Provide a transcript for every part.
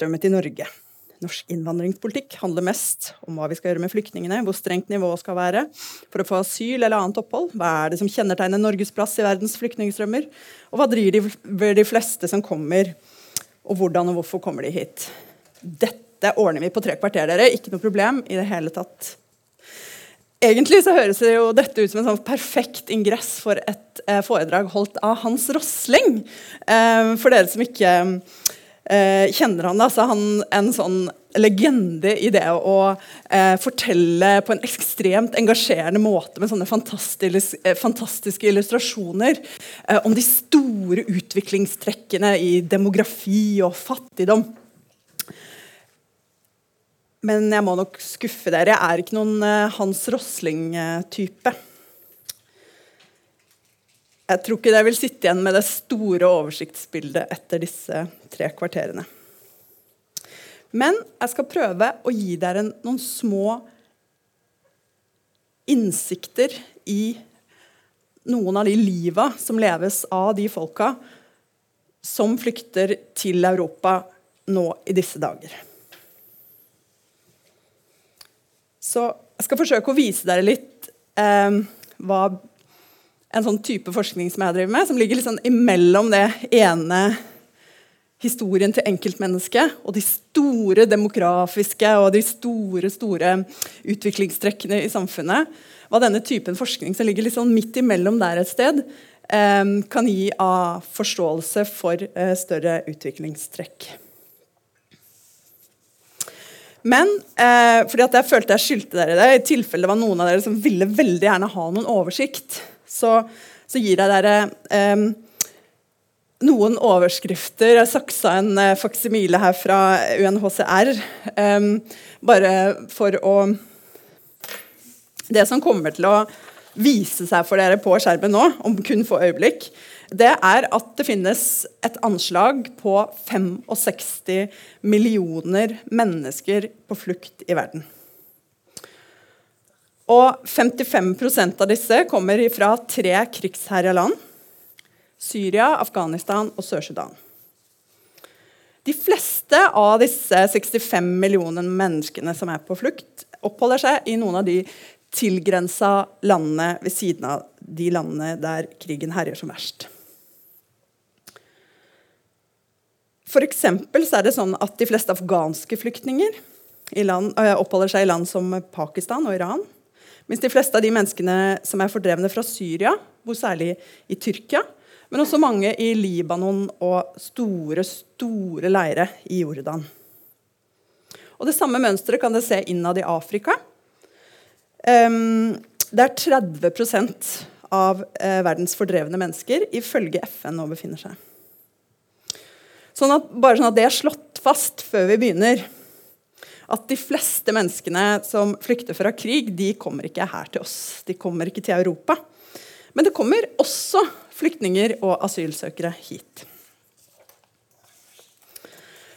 flyktningstrømmer til Norge. Norsk innvandringspolitikk handler mest om hva vi skal gjøre med flyktningene, hvor strengt nivået skal være for å få asyl eller annet opphold, hva er det som kjennetegner Norges plass i verdens flyktningstrømmer, og hva driver de, de fleste som kommer, og hvordan og hvorfor kommer de hit. Dette ordner vi på tre kvarter, dere. Ikke noe problem i det hele tatt. Egentlig så høres det jo dette ut som en sånn perfekt ingress for et eh, foredrag holdt av Hans Rosling. Eh, for dere som ikke eh, kjenner han, da, han en sånn legende i det å eh, fortelle på en ekstremt engasjerende måte med sånne fantastiske, eh, fantastiske illustrasjoner eh, om de store utviklingstrekkene i demografi og fattigdom. Men jeg må nok skuffe dere. Jeg er ikke noen uh, Hans Rosling-type. Jeg tror ikke jeg vil sitte igjen med det store oversiktsbildet etter disse tre kvarterene. Men jeg skal prøve å gi dere noen små innsikter i noen av de liva som leves av de folka som flykter til Europa nå i disse dager. Så jeg skal forsøke å vise dere litt eh, hva en sånn type forskning som jeg driver med, som ligger litt sånn imellom det ene historien til enkeltmennesket og de store demografiske og de store store utviklingstrekkene i samfunnet. Hva denne typen forskning som ligger litt sånn midt imellom der et sted, eh, kan gi av forståelse for eh, større utviklingstrekk. Men eh, fordi jeg følte jeg skyldte dere det, i tilfelle det var noen av dere som ville veldig gjerne ha noen oversikt, så, så gir jeg dere eh, noen overskrifter. Jeg saksa en eh, faksimile her fra UNHCR. Eh, bare for å Det som kommer til å vise seg for dere på skjermen nå, om kun få øyeblikk, det er at det finnes et anslag på 65 millioner mennesker på flukt i verden. Og 55% av disse kommer fra tre krigsherja land. Syria, Afghanistan og Sør-Sudan. De fleste av disse 65 millioner menneskene som er på flukt, oppholder seg i noen av de tilgrensa landene ved siden av de landene der krigen herjer som verst. For så er det sånn at De fleste afghanske flyktninger land, oppholder seg i land som Pakistan og Iran. Mens de fleste av de menneskene som er fordrevne fra Syria, bor særlig i Tyrkia. Men også mange i Libanon og store, store leire i Jordan. Og Det samme mønsteret kan dere se innad i Afrika. Um, det er 30 av uh, verdens fordrevne mennesker ifølge FN nå befinner seg. Sånn at, bare sånn at det er slått fast før vi begynner, at de fleste menneskene som flykter fra krig, de kommer ikke her til oss. De kommer ikke til Europa. Men det kommer også flyktninger og asylsøkere hit.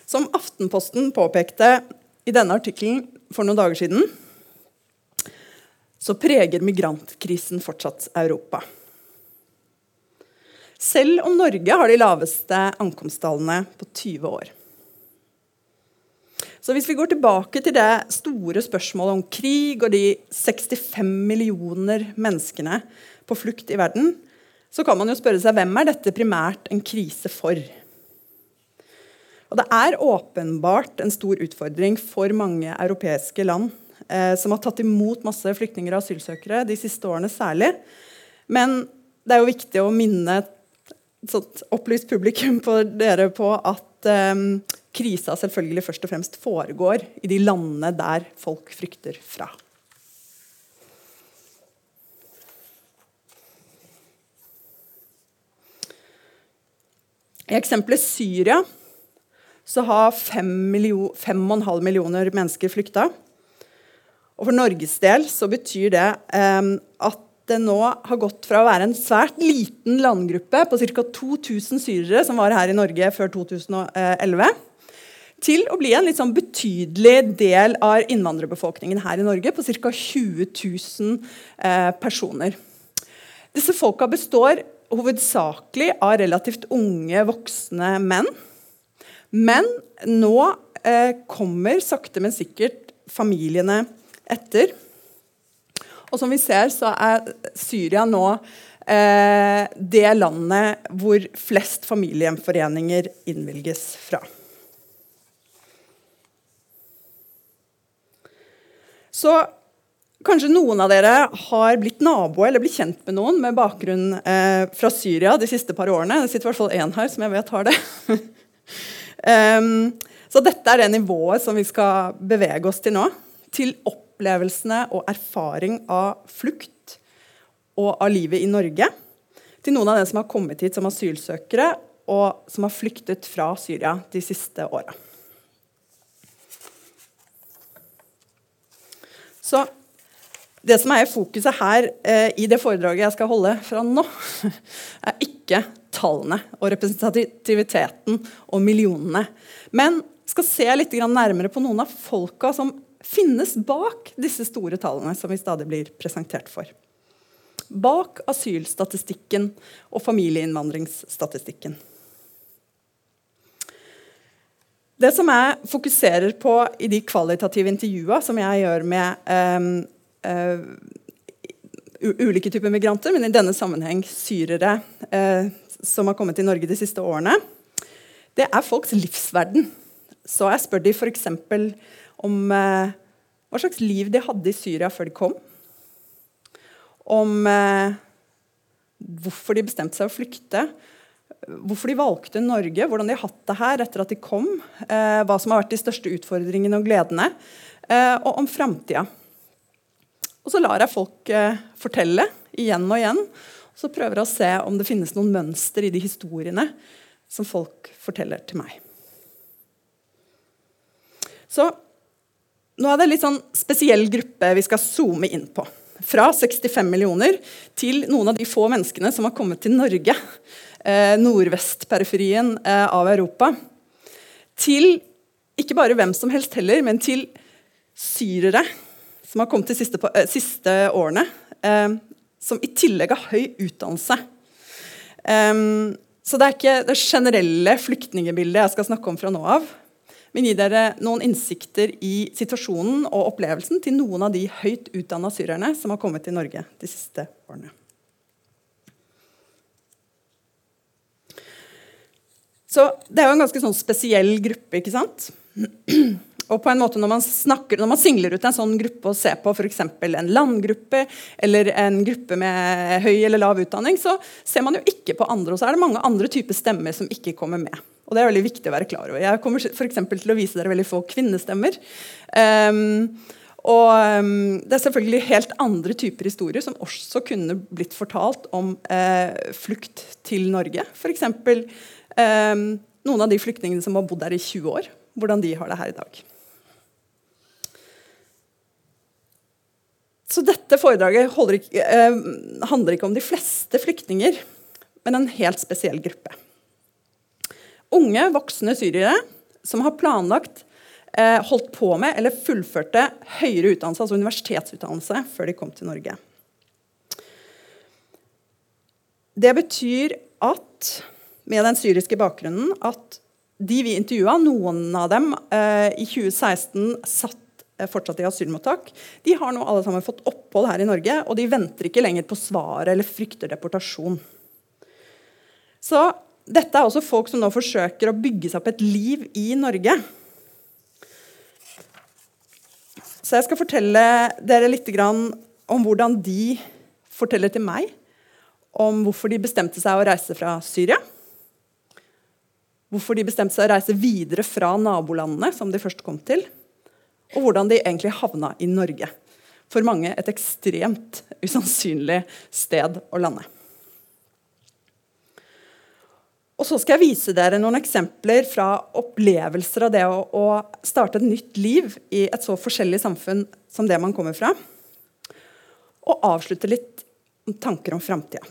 Som Aftenposten påpekte i denne artikkelen for noen dager siden, så preger migrantkrisen fortsatt Europa. Selv om Norge har de laveste ankomsttallene på 20 år. Så Hvis vi går tilbake til det store spørsmålet om krig og de 65 millioner menneskene på flukt i verden, så kan man jo spørre seg hvem er dette primært en krise for? Og Det er åpenbart en stor utfordring for mange europeiske land eh, som har tatt imot masse flyktninger og asylsøkere de siste årene særlig. Men det er jo viktig å minne sånt opplyst publikum på dere på at um, krisa selvfølgelig først og fremst foregår i de landene der folk frykter fra. I eksempelet Syria så har 5,5 millioner mennesker flykta. Og for Norges del så betyr det um, at det nå har gått fra å være en svært liten landgruppe på ca. 2000 syrere som var her i Norge før 2011, til å bli en litt sånn betydelig del av innvandrerbefolkningen her i Norge, på ca. 20 000 eh, personer. Disse folka består hovedsakelig av relativt unge, voksne menn. Men nå eh, kommer sakte, men sikkert familiene etter. Og som vi ser, så er Syria nå eh, det landet hvor flest familiegjenforeninger innvilges fra. Så Kanskje noen av dere har blitt nabo eller blitt kjent med noen med bakgrunn eh, fra Syria de siste par årene. Det sitter i hvert fall én her som jeg vet har det. um, så dette er det nivået som vi skal bevege oss til nå. Til opplevelsene og erfaring av flukt og av livet i Norge. Til noen av dem som har kommet hit som asylsøkere, og som har flyktet fra Syria de siste åra. Så det som er i fokuset her eh, i det foredraget jeg skal holde fra nå, er ikke tallene og representativiteten og millionene. Men skal se litt nærmere på noen av folka som finnes bak disse store tallene som vi stadig blir presentert for. Bak asylstatistikken og familieinnvandringsstatistikken. Det som jeg fokuserer på i de kvalitative intervjua som jeg gjør med uh, ulike typer migranter, men i denne sammenheng syrere uh, som har kommet til Norge de siste årene, det er folks livsverden. Så jeg spør de f.eks. om eh, hva slags liv de hadde i Syria før de kom. Om hvorfor de bestemte seg å flykte. Hvorfor de valgte Norge, hvordan de har hatt det her etter at de kom. hva som har vært de største utfordringene og gledene. og om framtida. Og så lar jeg folk eh, fortelle igjen og igjen. Og så prøver jeg å se om det finnes noen mønster i de historiene som folk forteller til meg. Så nå er det en litt sånn spesiell gruppe vi skal zoome inn på. Fra 65 millioner til noen av de få menneskene som har kommet til Norge. Eh, Nordvestperiferien eh, av Europa. Til ikke bare hvem som helst heller, men til syrere som har kommet de siste, eh, siste årene, eh, som i tillegg har høy utdannelse. Um, så det er ikke det generelle flyktningebildet jeg skal snakke om fra nå av. Men gi dere noen innsikter i situasjonen og opplevelsen til noen av de høyt utdanna syrerne som har kommet til Norge de siste årene. Så Det er jo en ganske sånn spesiell gruppe. ikke sant? Og på en måte Når man snakker, når man singler ut en sånn gruppe og ser på f.eks. en landgruppe eller en gruppe med høy eller lav utdanning, så ser man jo ikke på andre. Og så er det mange andre typer stemmer som ikke kommer med. Og det er veldig viktig å være klar over. Jeg kommer for til å vise dere veldig få kvinnestemmer. Um, og um, det er selvfølgelig helt andre typer historier som også kunne blitt fortalt om uh, flukt til Norge. F.eks. Um, noen av de flyktningene som har bodd der i 20 år. Hvordan de har det her i dag. Så dette foredraget ikke, uh, handler ikke om de fleste flyktninger, men en helt spesiell gruppe. Unge, voksne syrere som har planlagt, eh, holdt på med eller fullførte høyere utdannelse, altså universitetsutdannelse, før de kom til Norge. Det betyr at, med den syriske bakgrunnen, at de vi intervjua, noen av dem eh, i 2016 satt Eh, fortsatt i asylmottak, de har nå alle sammen fått opphold her i Norge, og de venter ikke lenger på svaret eller frykter deportasjon. Så dette er også folk som nå forsøker å bygge seg opp et liv i Norge. Så jeg skal fortelle dere litt om hvordan de forteller til meg om hvorfor de bestemte seg å reise fra Syria. Hvorfor de bestemte seg å reise videre fra nabolandene som de først kom til og hvordan de egentlig havna i Norge. For mange et ekstremt usannsynlig sted å lande. Og så skal jeg vise dere noen eksempler fra opplevelser av det å, å starte et nytt liv i et så forskjellig samfunn som det man kommer fra. Og avslutte litt om tanker om framtida.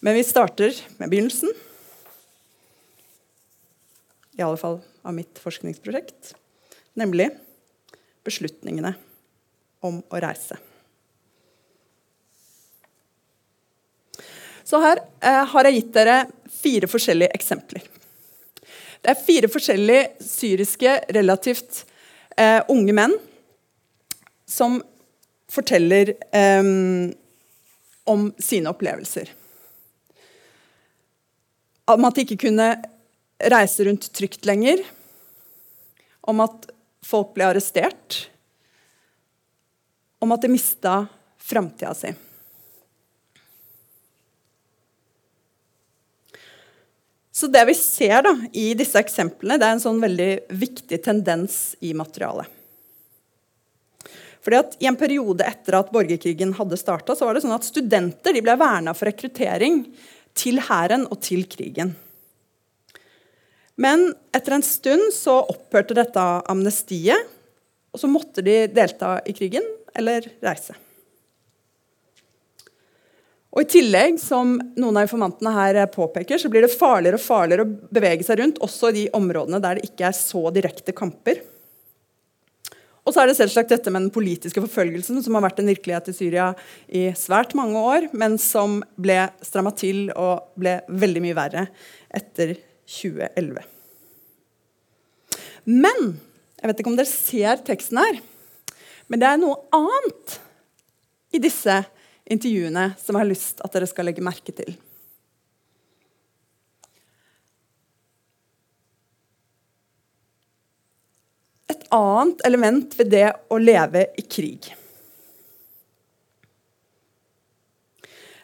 Men vi starter med begynnelsen. I alle fall av mitt forskningsprosjekt nemlig beslutningene om å reise. Så her eh, har jeg gitt dere fire forskjellige eksempler. Det er fire forskjellige syriske, relativt eh, unge menn som forteller eh, om sine opplevelser. Om at de ikke kunne reise rundt trygt lenger. Om at folk ble arrestert. Om at de mista framtida si. Så det vi ser da, i disse eksemplene, det er en sånn veldig viktig tendens i materialet. Fordi at I en periode etter at borgerkrigen hadde starta, sånn at studenter de ble verna for rekruttering til hæren og til krigen. Men etter en stund så opphørte dette amnestiet, og så måtte de delta i krigen eller reise. Og I tillegg som noen av informantene her påpeker, så blir det farligere og farligere å bevege seg rundt, også i de områdene der det ikke er så direkte kamper. Og så er det selvsagt dette med den politiske forfølgelsen, som har vært en virkelighet i Syria i svært mange år, men som ble stramma til og ble veldig mye verre etter 2011. Men jeg vet ikke om dere ser teksten her, men det er noe annet i disse intervjuene som jeg har lyst at dere skal legge merke til. Et annet element ved det å leve i krig.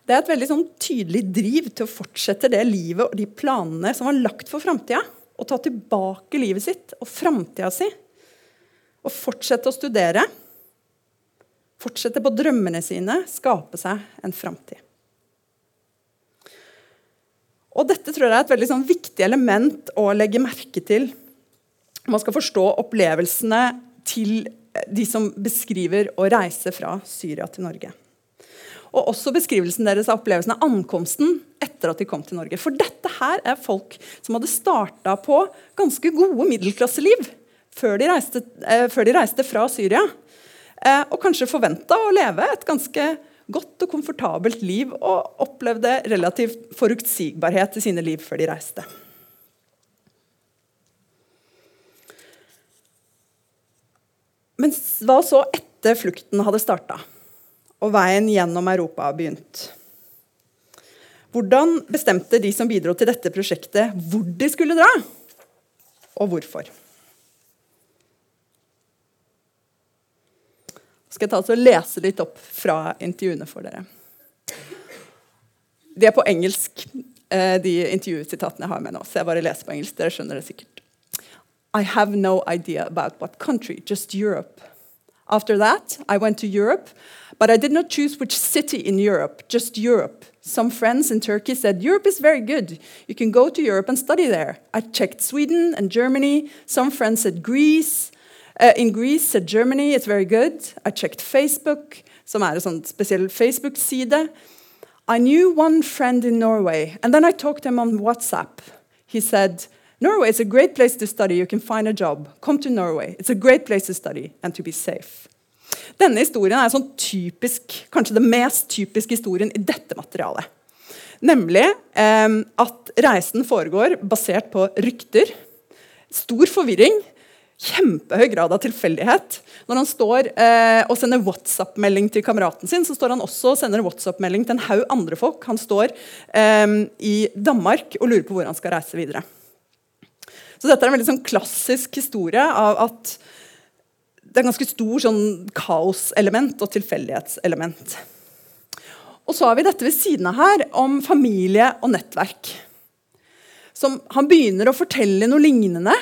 Det er et veldig sånn tydelig driv til å fortsette det livet og de planene som var lagt for framtida. Å ta tilbake livet sitt og framtida si. Og fortsette å studere fortsette på drømmene sine, skape seg en framtid. Og dette tror jeg er et veldig sånn viktig element å legge merke til. Man skal forstå opplevelsene til de som beskriver å reise fra Syria til Norge. Og også beskrivelsen deres av opplevelsen av ankomsten etter at de kom til Norge. For dette her er folk som hadde starta på ganske gode middelklasseliv før de reiste, eh, før de reiste fra Syria. Eh, og kanskje forventa å leve et ganske godt og komfortabelt liv og opplevde relativt forutsigbarhet i sine liv før de reiste. Men hva så etter flukten hadde starta og veien gjennom Europa begynt? Hvordan bestemte de som bidro til dette prosjektet, hvor de skulle dra, og hvorfor? Skal jeg ta og lese litt opp fra intervjuene for dere. De er på engelsk, eh, de intervjusitatene jeg har med nå. så jeg bare leser på engelsk. Dere skjønner det sikkert. I have no idea about what country, just Europe. After that, I went to Europe, but I did not choose which city in Europe, just Europe. Some friends in Turkey said, Europe is very good. You can go to Europe and study there. I checked Sweden and Germany. Some friends said Greece. Uh, in Greece and Germany it's very good. I checked Facebook, som er en sånn spesiell Facebook-side. I knew one friend in Norway, and then I talked to him on WhatsApp. He said, Norway is a great place to study. You can find a job. Come to Norway. It's a great place to study and to be safe. Denne historien er sånn typisk, kanskje den mest typiske historien i dette materialet. Nemlig eh, at reisen foregår basert på rykter, stor forvirring kjempehøy grad av tilfeldighet. Når han står eh, og sender WhatsApp-melding til kameraten sin, så står han også og sender WhatsApp-melding til en haug andre folk. Han står eh, i Danmark og lurer på hvor han skal reise videre. Så dette er en veldig sånn klassisk historie av at det er ganske stor sånn kaoselement og tilfeldighetselement. Og så har vi dette ved siden av her om familie og nettverk. Som han begynner å fortelle noe lignende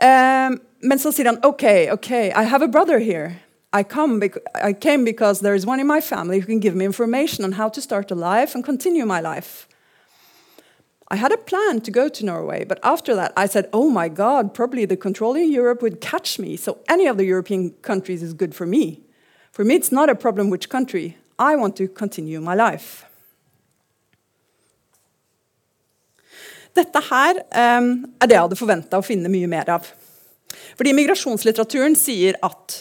Um, men så sier han OK, OK, I have a brother here. I, come I came because there is one in my family who can give me information on how to start a life and continue my life. I had a plan to go to Norway, but after that I said, oh my God, probably the control in Europe would catch me, so any of the European countries is good for me. For me, it's not a problem which country. I want to continue my life. Dette her um, er det jeg hadde forventa å finne mye mer av. Fordi Migrasjonslitteraturen sier at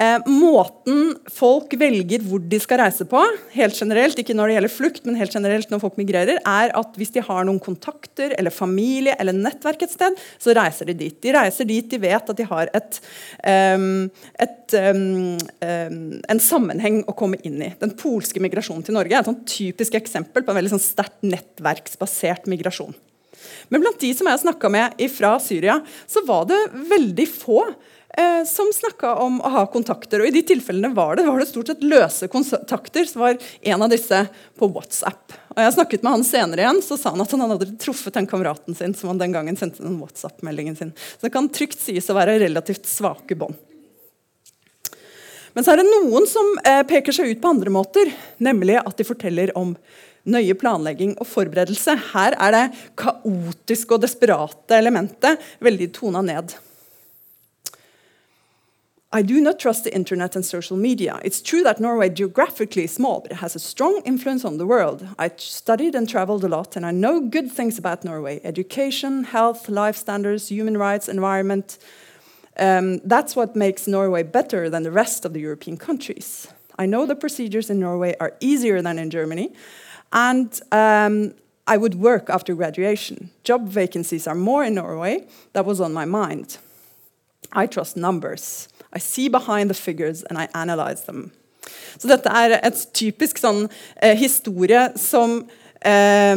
Eh, måten folk velger hvor de skal reise på, helt generelt, ikke når det gjelder flukt, men helt generelt når folk migrerer, er at hvis de har noen kontakter eller familie eller nettverk et sted, så reiser de dit. De reiser dit de vet at de har et, um, et, um, um, en sammenheng å komme inn i. Den polske migrasjonen til Norge er et sånn typisk eksempel på en veldig sånn sterkt nettverksbasert migrasjon. Men blant de som jeg snakka med fra Syria, så var det veldig få eh, som snakka om å ha kontakter. Og i de tilfellene var det, var det stort sett løse kontakter. Så var en av disse på WhatsApp. Og jeg snakket med han senere igjen, så sa han at han hadde truffet den kameraten sin som han den gangen sendte den WhatsApp-meldingen sin. Så det kan trygt sies å være relativt svake bånd. Men så er det noen som eh, peker seg ut på andre måter, nemlig at de forteller om nøye planlegging og forberedelse. Her er det kaotiske og desperate elementet veldig tona ned. I do not trust the internet and social media. It's true that Norway geographically is small, but it has a strong influence on the world. I studied and traveled a lot, and I know good things about Norway education, health, life standards, human rights, environment. Um, that's what makes Norway better than the rest of the European countries. I know the procedures in Norway are easier than in Germany, and um, I would work after graduation. Job vacancies are more in Norway. That was on my mind. I trust numbers. I see behind the figures and I analyze them. Så dette er et typisk sånn eh, historie som eh,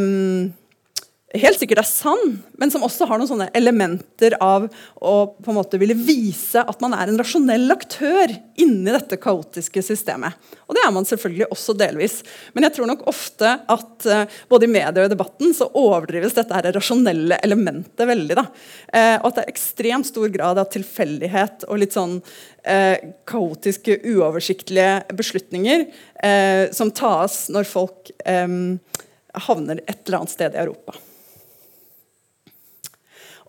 helt sikkert er sann, men som også har noen sånne elementer av å på en måte ville vise at man er en rasjonell aktør inni dette kaotiske systemet. Og det er man selvfølgelig også delvis. Men jeg tror nok ofte at uh, både i media og i debatten så overdrives dette her rasjonelle elementet veldig. da. Uh, og at det er ekstremt stor grad av tilfeldighet og litt sånn uh, kaotiske, uoversiktlige beslutninger som tas når folk um, havner et eller annet sted i Europa.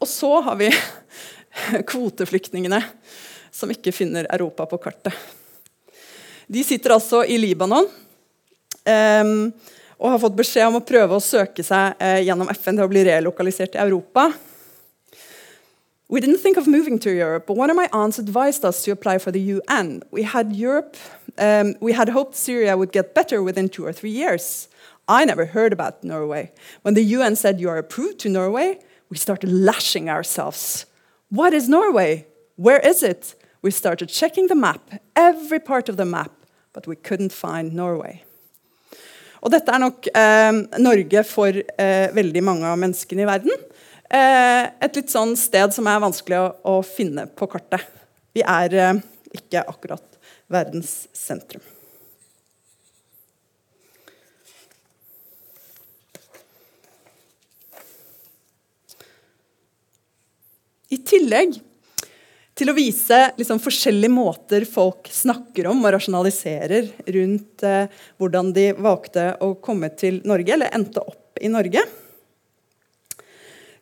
Og så har vi kvoteflyktningene som ikke finner Europa på kartet. De sitter altså i Libanon um, og har fått beskjed om å prøve å søke seg uh, gjennom FN til å bli relokalisert i Europa. We didn't think of moving to Europe, but one of my aunts advised us to apply for the UN. We had Europe, um, we had hoped Syria would get better within two or three years. I never heard about Norway. When the UN said you are approved to Norway, we started lashing ourselves. What is Norway? Where is it? We started checking the map, every part of the map, but we couldn't find Norway. Og dette er nok eh, Norge for eh, veldig mange av menneskene i verden. Eh, et litt sånn sted som er vanskelig å, å finne på kartet. Vi er eh, ikke akkurat verdens sentrum. I tillegg til å vise liksom, forskjellige måter folk snakker om og rasjonaliserer rundt eh, hvordan de valgte å komme til Norge, eller endte opp i Norge,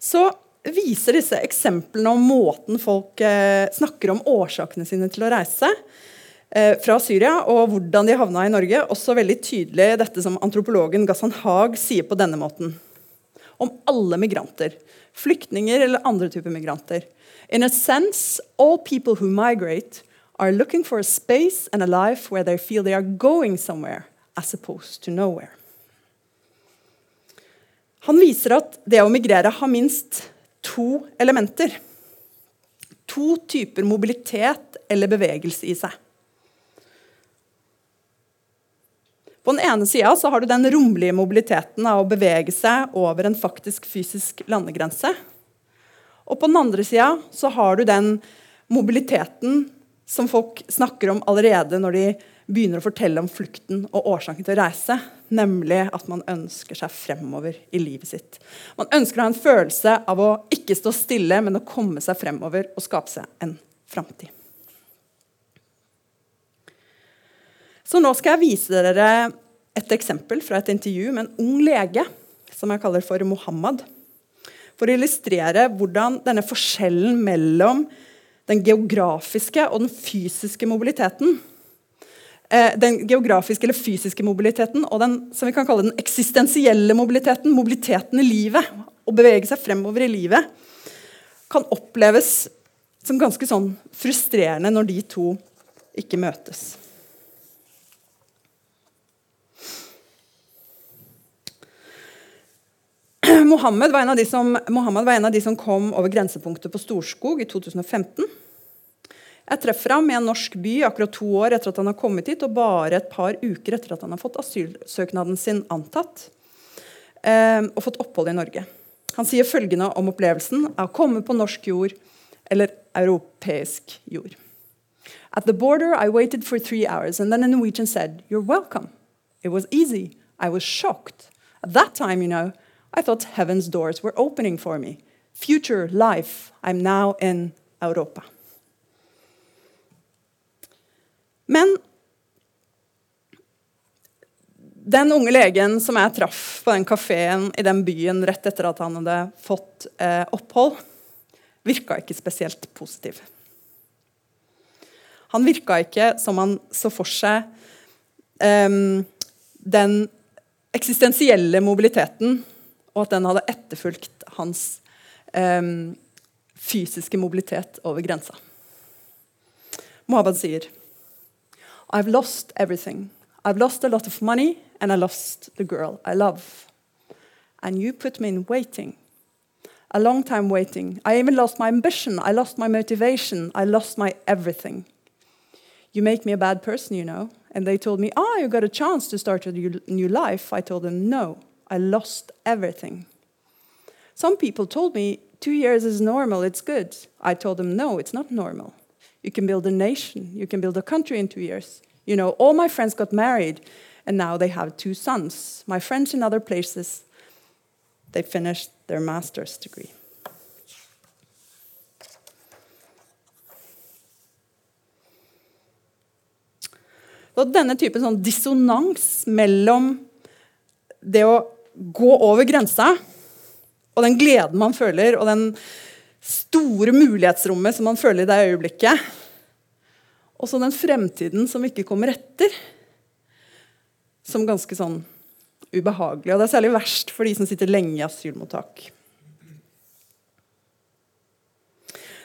så viser disse eksemplene om måten folk eh, snakker om årsakene sine til å reise eh, fra Syria, og hvordan de havna i Norge, også veldig tydelig dette som antropologen Gassan Haag sier på denne måten. Om alle migranter flyktninger eller andre typer migranter. In a sense, all people who migrate are looking for a space and a life where they feel they are going somewhere, as opposed to nowhere. Han viser at det å migrere har minst to elementer. To typer mobilitet eller bevegelse i seg. På den ene sida har du den rommelige mobiliteten av å bevege seg over en faktisk fysisk landegrense. Og på den andre sida har du den mobiliteten som folk snakker om allerede når de begynner å fortelle om flukten og årsaken til å reise, nemlig at man ønsker seg fremover i livet sitt. Man ønsker å ha en følelse av å ikke stå stille, men å komme seg fremover og skape seg en framtid. Så nå skal jeg vise dere et eksempel fra et intervju med en ung lege som jeg kaller for Mohammed. For å illustrere hvordan denne forskjellen mellom den geografiske og den fysiske mobiliteten eh, den geografiske eller fysiske mobiliteten og den som vi kan kalle den eksistensielle mobiliteten, mobiliteten i livet, å bevege seg fremover i livet, kan oppleves som ganske sånn frustrerende når de to ikke møtes. Mohammed var, som, var, en av de som kom over grensepunktet på Storskog i 2015. Jeg treffer ham i en norsk by akkurat to år etter at han har kommet hit, og bare et par uker etter at han har fått asylsøknaden sin antatt eh, og fått opphold i Norge. Han sier følgende om opplevelsen av å komme på norsk jord eller europeisk jord. At the border, I waited for three hours, and then a Norwegian said, You're welcome. It was easy. I was shocked. At that time, you know, I thought heaven's doors were opening for me. Future life. I'm now in Europa. Men den unge legen som jeg traff på den kafeen i den byen rett etter at han hadde fått eh, opphold, virka ikke spesielt positiv. Han virka ikke som han så for seg eh, den eksistensielle mobiliteten, og at den hadde etterfulgt hans um, fysiske mobilitet over grensa. Mohammed sier I've lost everything. I've lost a lot of money, and I lost the girl I love. And you put me in waiting. A long time waiting. I even lost my ambition. I lost my motivation. I lost my everything. You make me a bad person, you know. And they told me, Ah, oh, you got a chance to start a new life. I told them, No, I lost everything. Some people told me, Two years is normal, it's good. I told them, No, it's not normal. You can build a nation. You can build a country in two years. You know, all my friends got married, and now they have two sons. My friends in other places, they finished their master's degree. Denne typen sånn dissonans mellom det å gå over grensa og den gleden man føler, og den store mulighetsrommet som man føler i det øyeblikket. Og så den fremtiden som ikke kommer etter. Som ganske sånn ubehagelig. Og det er særlig verst for de som sitter lenge i asylmottak.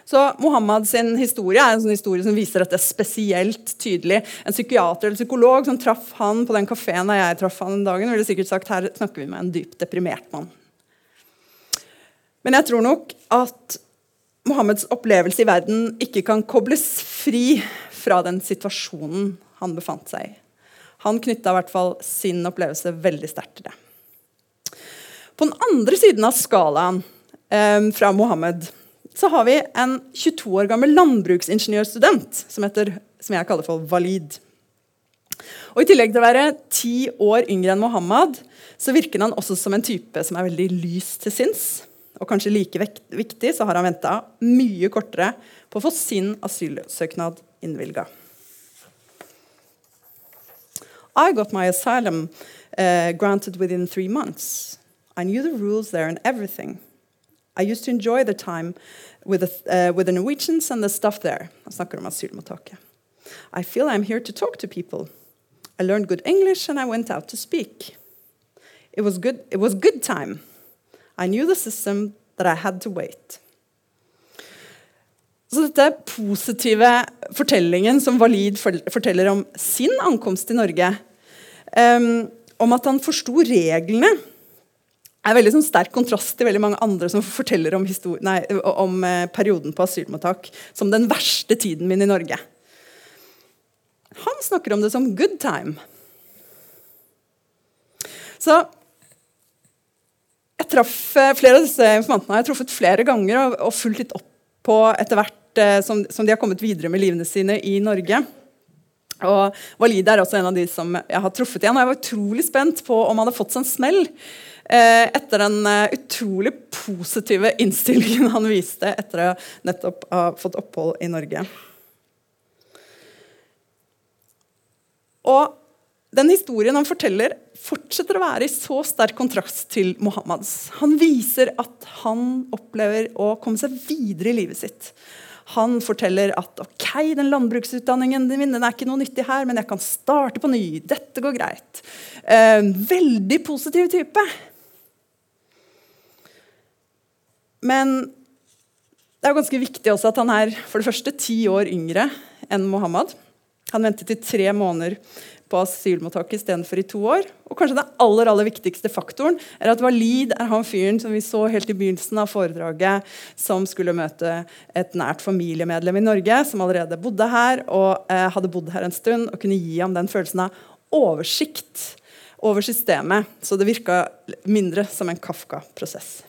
Så Mohammeds historie er en sånn historie som viser dette spesielt tydelig. En psykiater eller psykolog som traff han på den kafeen da jeg traff han den dagen, ville sikkert sagt her snakker vi med en dypt deprimert mann. Men jeg tror nok at Mohammeds opplevelse i verden ikke kan kobles fri fra den situasjonen han befant seg i. Han knytta i hvert fall sin opplevelse veldig sterkt til det. På den andre siden av skalaen eh, fra Mohammed så har vi en 22 år gammel landbruksingeniørstudent som, heter, som jeg kaller for Walid. Og I tillegg til å være ti år yngre enn Mohammed, så virker han også som en type som er veldig lys til sinns og kanskje like viktig så har han venta mye kortere på å få sin asylsøknad innvilga. I got my asylum uh, granted within three months. I knew the rules there and everything. I used to enjoy the time with the, uh, with the Norwegians and the stuff there. Han snakker om asylmottaket. I feel I'm here to talk to people. I learned good English and I went out to speak. It was good, it was good time. I knew the system that I had to wait. Så dette positive fortellingen som Walid forteller om sin ankomst til Norge, um, om at han forsto reglene, er veldig sånn sterk kontrast til veldig mange andre som forteller om, nei, om uh, perioden på asylmottak som den verste tiden min i Norge. Han snakker om det som good time. Så jeg traff eh, flere av disse informantene har jeg truffet flere ganger og, og fulgt litt opp på etter hvert eh, som, som, de har kommet videre med livene sine i Norge. Og Walid er også en av de som jeg har truffet igjen. Og jeg var utrolig spent på om han hadde fått seg en smell eh, etter den eh, utrolig positive innstillingen han viste etter å nettopp ha fått opphold i Norge. Og den historien han forteller, fortsetter å være i så sterk kontrast til Mohammeds. Han viser at han opplever å komme seg videre i livet sitt. Han forteller at ok, den landbruksutdanningen min er ikke noe nyttig her, men jeg kan starte på ny. Dette går greit. Eh, veldig positiv type. Men det er jo ganske viktig også at han er for det første ti år yngre enn Mohammed. Han ventet i tre måneder på asylmottaket istedenfor i to år. Og kanskje den aller, aller viktigste faktoren er at Walid er han fyren som vi så helt i begynnelsen av foredraget, som skulle møte et nært familiemedlem i Norge, som allerede bodde her og eh, hadde bodd her en stund, og kunne gi ham den følelsen av oversikt over systemet. Så det virka mindre som en Kafka-prosess.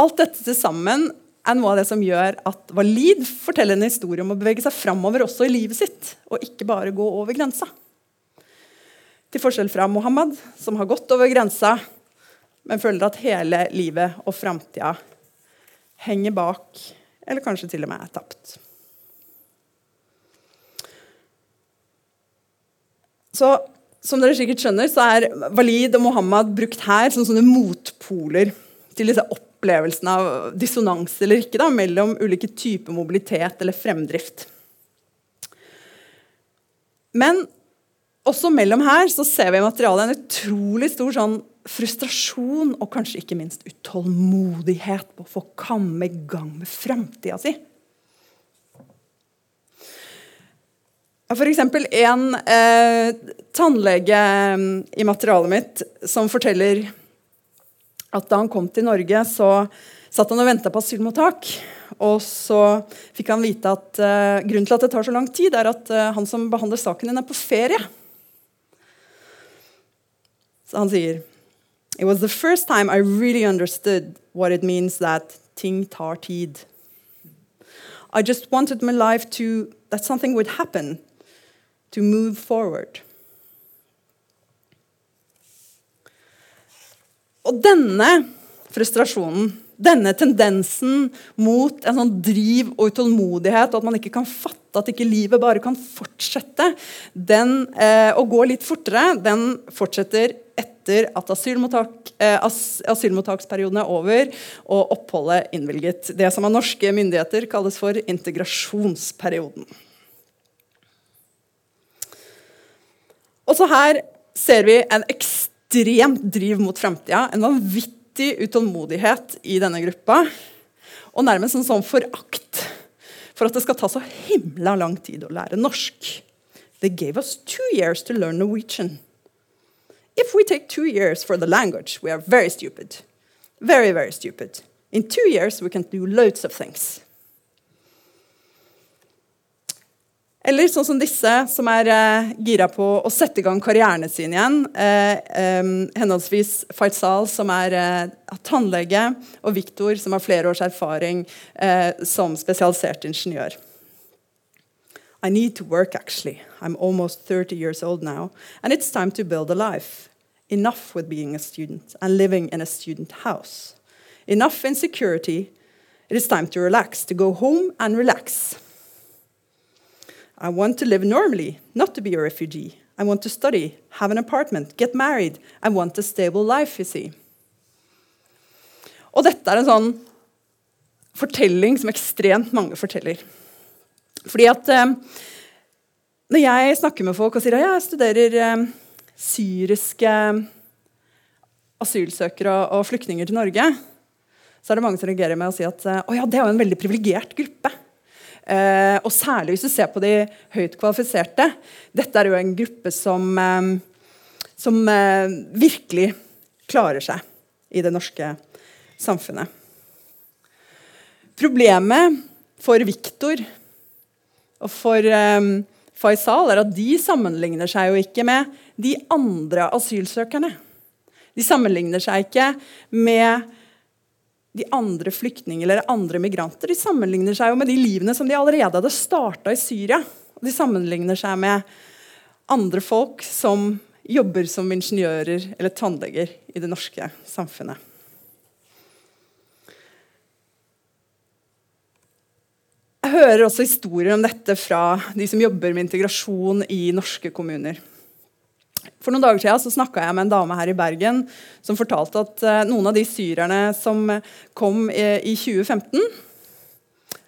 Alt dette til sammen er noe av det som gjør at Walid forteller en historie om å bevege seg framover også i livet sitt, og ikke bare gå over grensa. Til forskjell fra Mohammed, som har gått over grensa, men føler at hele livet og framtida henger bak, eller kanskje til og med er tapt. Så som dere sikkert skjønner, så er Walid og Mohammed brukt her som sånne motpoler til disse opp opplevelsen av dissonans eller ikke da, mellom ulike typer mobilitet eller fremdrift. Men også mellom her så ser vi i materialet en utrolig stor sånn frustrasjon og kanskje ikke minst utålmodighet på å få komme i gang med framtida si. F.eks. en eh, tannlege i materialet mitt som forteller at da han kom til Norge, så satt han og venta på asylmottak. Og så fikk han vite at uh, grunnen til at det tar så lang tid, er at uh, han som behandler saken din, er på ferie. Så han sier It was the first time I really understood what it means that ting tar tid. I just wanted my life to that something would happen, to move forward. Og denne frustrasjonen, denne tendensen mot en sånn driv og utålmodighet, og at man ikke kan fatte at ikke livet bare kan fortsette, den, eh, og gå litt fortere, den fortsetter etter at asylmottak, eh, as, asylmottaksperioden er over og oppholdet innvilget. Det som av norske myndigheter kalles for integrasjonsperioden. Også her ser vi en ekstrem ekstremt driv mot framtida, en vanvittig utålmodighet i denne gruppa. Og nærmest en sånn forakt for at det skal ta så himla lang tid å lære norsk. They gave us two years to learn Norwegian. If we take two years for the language, we are very stupid. Very, very stupid. In two years, we can do loads of things. Eller sånn som disse, som er eh, gira på å sette i gang karrieren sin igjen. Eh, eh, henholdsvis Faisal, som er eh, tannlege, og Viktor, som har flere års erfaring eh, som spesialisert ingeniør. I need to work, actually. I'm almost 30 years old now, and it's time to build a life. Enough with being a student and living in a student house. Enough insecurity. It is time to relax, to go home and relax. I want to live normally, not to be a refugee. I want to study, have an apartment, get married. I want a stable life, you see. Og dette er en sånn fortelling som ekstremt mange forteller. Fordi at eh, Når jeg snakker med folk og sier at jeg studerer eh, syriske asylsøkere og, og, flyktninger til Norge, så er det mange som reagerer med å si at eh, ja, det er jo en veldig privilegert gruppe. Eh, og særlig hvis du ser på de høyt kvalifiserte. Dette er jo en gruppe som, eh, som eh, virkelig klarer seg i det norske samfunnet. Problemet for Viktor og for Faisal er at de sammenligner seg jo ikke med de andre asylsøkerne. De sammenligner seg ikke med de andre flyktninger eller andre migranter de sammenligner seg jo med de livene som de allerede hadde starta i Syria. De sammenligner seg med andre folk som jobber som ingeniører eller tannleger i det norske samfunnet. Jeg hører også historier om dette fra de som jobber med integrasjon i norske kommuner. For noen dager siden så snakka jeg med en dame her i Bergen som fortalte at uh, noen av de syrerne som kom i, i 2015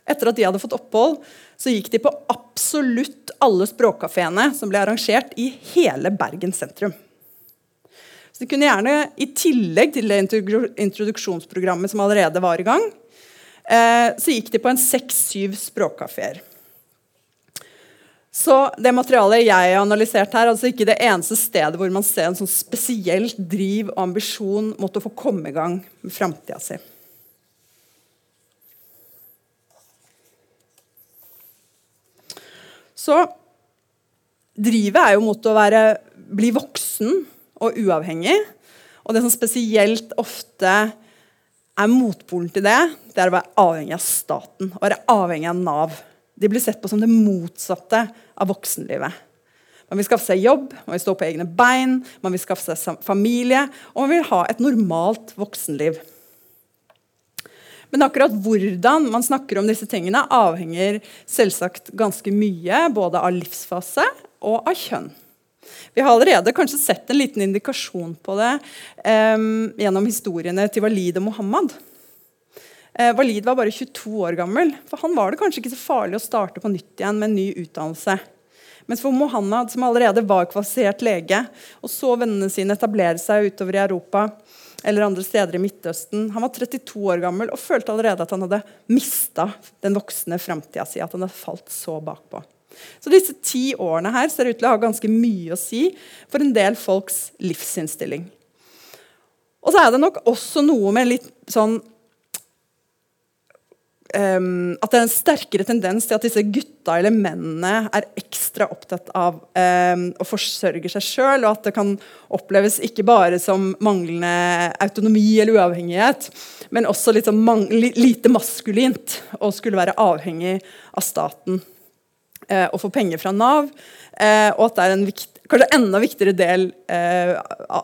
Etter at de hadde fått opphold, så gikk de på absolutt alle språkkafeene som ble arrangert i hele Bergen sentrum. Så de kunne gjerne, I tillegg til det introduksjonsprogrammet som allerede var i gang, eh, så gikk de på en seks-syv språkkafeer. Så det materialet jeg har analysert her, altså ikke det eneste stedet hvor man ser en sånn spesielt driv og ambisjon mot å få komme i gang med framtida si. Så drivet er jo mot å være, bli voksen og uavhengig. Og det som spesielt ofte er motpolen til det, det er å være avhengig av staten. Å være avhengig av Nav. De blir sett på som det motsatte av voksenlivet. Man vil skaffe seg jobb, man vil stå på egne bein, man vil skaffe seg familie, og man vil ha et normalt voksenliv. Men akkurat hvordan man snakker om disse tingene, avhenger selvsagt ganske mye både av livsfase og av kjønn. Vi har allerede kanskje sett en liten indikasjon på det um, gjennom historiene til Walid og Mohammed. Eh, Walid var bare 22 år gammel. For han var det kanskje ikke så farlig å starte på nytt igjen med en ny utdannelse. Mens for Mohammed, som allerede var kvalifisert lege, og så vennene sine etablere seg utover i Europa eller andre steder i Midtøsten Han var 32 år gammel og følte allerede at han hadde mista den voksne framtida si. At han hadde falt så bakpå. Så disse ti årene her ser ut til å ha ganske mye å si for en del folks livsinnstilling. Og så er det nok også noe med litt sånn um, At det er en sterkere tendens til at disse gutta eller mennene er ekstra opptatt av um, å forsørge seg sjøl, og at det kan oppleves ikke bare som manglende autonomi eller uavhengighet, men også litt sånn lite maskulint å skulle være avhengig av staten uh, og få penger fra Nav. Uh, og at det er en viktig kanskje enda viktigere del eh,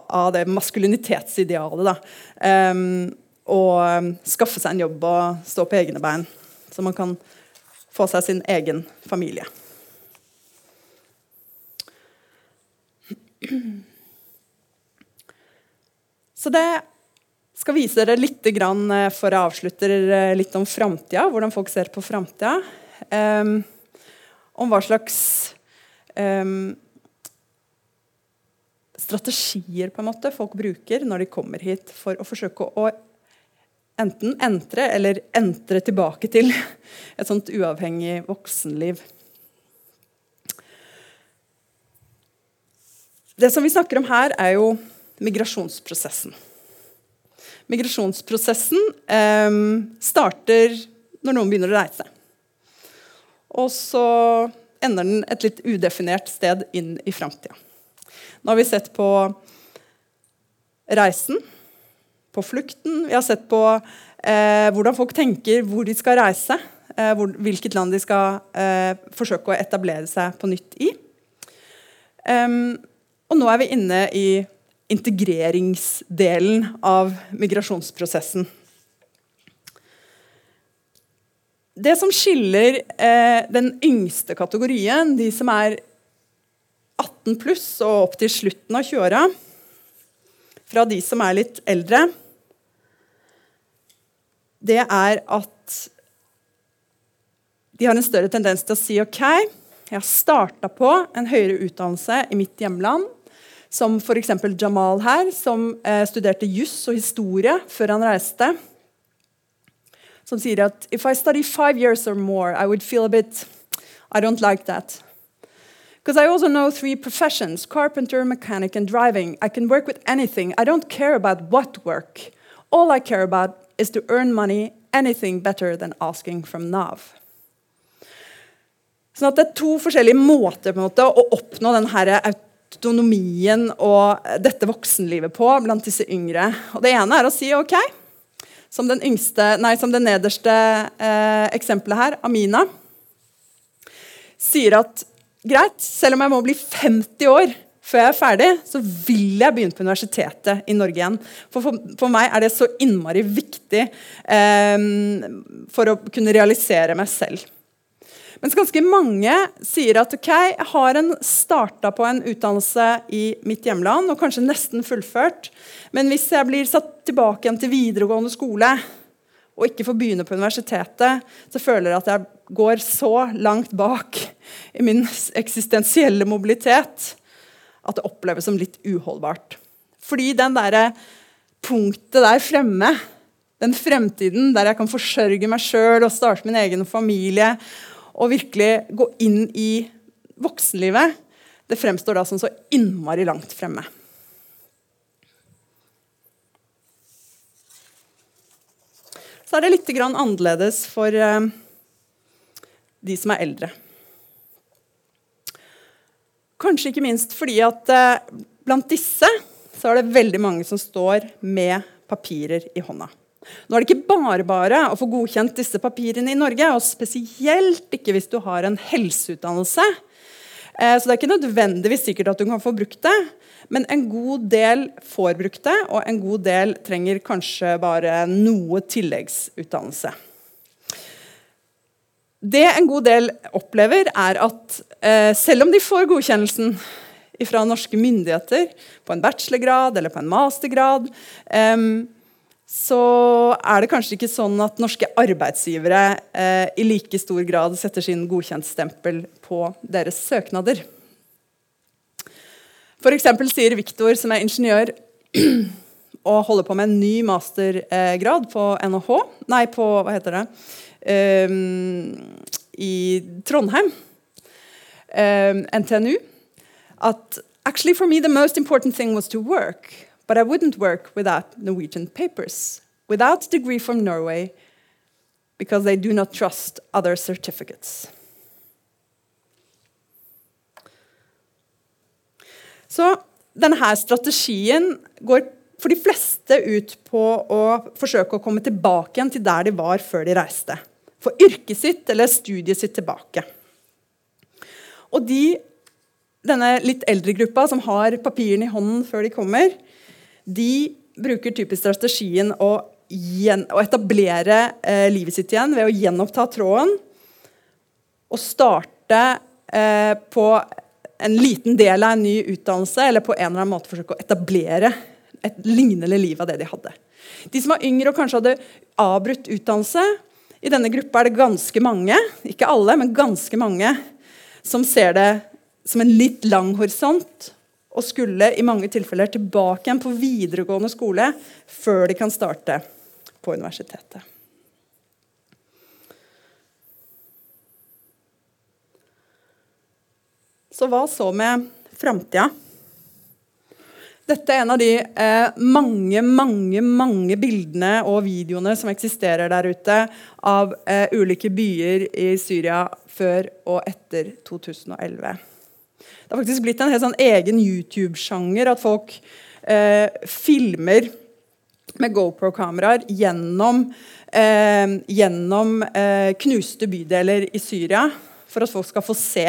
av det maskulinitetsidealet. Da. Eh, å eh, skaffe seg en jobb og stå på egne bein, så man kan få seg sin egen familie. Så det skal vise dere litt grann, eh, for å avslutte litt om framtida, hvordan folk ser på framtida. Um, om hva slags um, strategier på en måte folk bruker når de kommer hit for å forsøke å enten entre eller entre tilbake til et sånt uavhengig voksenliv. Det som vi snakker om her, er jo migrasjonsprosessen. Migrasjonsprosessen eh, starter når noen begynner å reise. Og så ender den et litt udefinert sted inn i framtida. Nå har vi sett på reisen, på flukten. Vi har sett på eh, hvordan folk tenker hvor de skal reise. Eh, hvor, hvilket land de skal eh, forsøke å etablere seg på nytt i. Um, og nå er vi inne i integreringsdelen av migrasjonsprosessen. Det som skiller eh, den yngste kategorien, de som er 18 pluss og opp til slutten av 20-åra, fra de som er litt eldre, det er at de har en større tendens til å si OK, jeg har starta på en høyere utdannelse i mitt hjemland, som f.eks. Jamal her, som eh, studerte juss og historie før han reiste som sier at if I study five years or more, I would feel a bit I don't like that. Because I also know three professions carpenter, mechanic, and driving. I can work with anything. I don't care about what work. All I care about is to earn money, anything better than asking from Nav. Sånn at Det er to forskjellige måter måte, å oppnå denne autonomien og dette voksenlivet på blant disse yngre. Og Det ene er å si OK, som, den yngste, nei, som det nederste eh, eksempelet her, Amina, sier at greit, selv om jeg må bli 50 år før jeg er ferdig, så vil jeg begynne på universitetet i Norge igjen. For, for, for meg er det så innmari viktig eh, for å kunne realisere meg selv. Mens ganske mange sier at ok, jeg har en starta på en utdannelse i mitt hjemland og kanskje nesten fullført, men hvis jeg blir satt tilbake igjen til videregående skole og ikke får begynne på universitetet, så føler jeg at jeg går så langt bak i min eksistensielle mobilitet at det oppleves som litt uholdbart. Fordi den der punktet der fremme, den fremtiden der jeg kan forsørge meg sjøl og starte min egen familie og virkelig gå inn i voksenlivet det fremstår da som så innmari langt fremme. Så er det litt annerledes for eh, de som er eldre. Kanskje ikke minst fordi at eh, blant disse så er det veldig mange som står med papirer i hånda. Nå er det ikke bare bare å få godkjent disse papirene i Norge, og spesielt ikke hvis du har en helseutdannelse. Eh, så det er ikke nødvendigvis sikkert at du kan få brukt det. Men en god del får brukt det, og en god del trenger kanskje bare noe tilleggsutdannelse. Det en god del opplever, er at eh, selv om de får godkjennelsen fra norske myndigheter på en bachelorgrad eller på en mastergrad, eh, så er det kanskje ikke sånn at norske arbeidsgivere eh, i like stor grad setter sin godkjentstempel på deres søknader. F.eks. sier Viktor, som er ingeniør og holder på med en ny mastergrad på NHH Nei, på hva heter det? Um, I Trondheim. Um, NTNU. At actually for me the most important thing was to work. But I wouldn't work without Norwegian papers. Without degree from Norway. Because they do not trust other certificates. Så denne strategien går for de fleste ut på å forsøke å komme tilbake igjen til der de var før de reiste. Få yrket sitt eller studiet sitt tilbake. Og de, denne litt eldre gruppa som har papirene i hånden før de kommer, de bruker typisk strategien å, gjen, å etablere eh, livet sitt igjen ved å gjenoppta tråden og starte eh, på en liten del av en ny utdannelse eller på en eller annen måte forsøke å etablere et lignende liv av det de hadde. De som var yngre og kanskje hadde avbrutt utdannelse, i denne gruppa er det ganske mange, ikke alle, men ganske mange, som ser det som en litt lang horisont og skulle i mange tilfeller tilbake igjen på videregående skole før de kan starte på universitetet. Så hva så med framtida? Dette er en av de eh, mange, mange mange bildene og videoene som eksisterer der ute av eh, ulike byer i Syria før og etter 2011. Det har faktisk blitt en helt sånn egen YouTube-sjanger at folk eh, filmer med GoPro-kameraer gjennom, eh, gjennom eh, knuste bydeler i Syria for at folk skal få se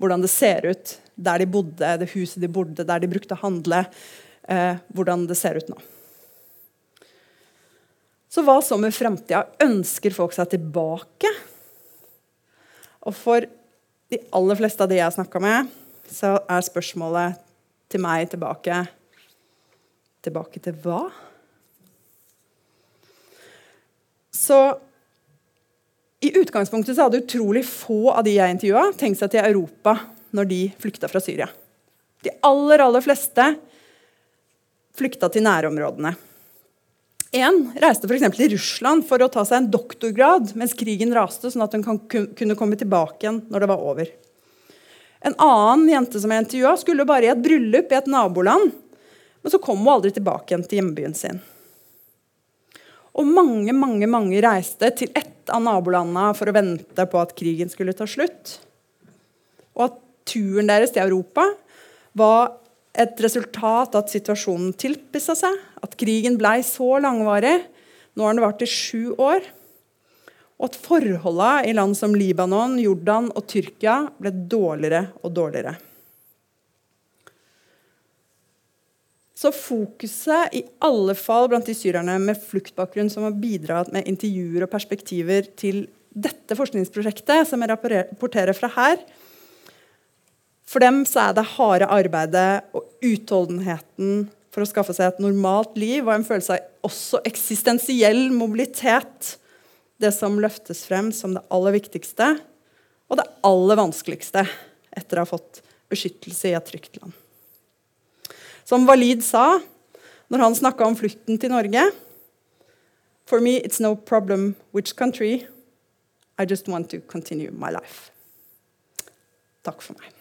hvordan det ser ut der de bodde, det huset de bodde, der de brukte å handle. Eh, hvordan det ser ut nå. Så hva så med framtida? Ønsker folk seg tilbake? Og for de aller fleste av de jeg har snakka med, så er spørsmålet til meg tilbake Tilbake til hva? Så i utgangspunktet så hadde utrolig få av de jeg intervjua, tenkt seg til Europa når de flykta fra Syria. De aller, aller fleste flykta til nærområdene. En reiste f.eks. til Russland for å ta seg en doktorgrad mens krigen raste, sånn at hun kunne komme tilbake igjen når det var over. En annen jente som jeg intervjua, skulle bare i et bryllup i et naboland. Men så kom hun aldri tilbake igjen til hjembyen sin. Og mange mange, mange reiste til ett av nabolandene for å vente på at krigen skulle ta slutt. Og at turen deres til Europa var et resultat av at situasjonen tilpissa seg, at krigen ble så langvarig. Nå har den vart i sju år. Og at forholdene i land som Libanon, Jordan og Tyrkia ble dårligere og dårligere. Så fokuset, i alle fall blant de syrerne med fluktbakgrunn som har bidratt med intervjuer og perspektiver til dette forskningsprosjektet, som jeg rapporterer fra her For dem er det harde arbeidet og utholdenheten for å skaffe seg et normalt liv og en følelse av også eksistensiell mobilitet det som løftes frem som det aller viktigste og det aller vanskeligste etter å ha fått beskyttelse i et trygt land. Som Walid sa når han snakka om flukten til Norge For me, it's no problem which country. I just want to continue my life. Takk for meg.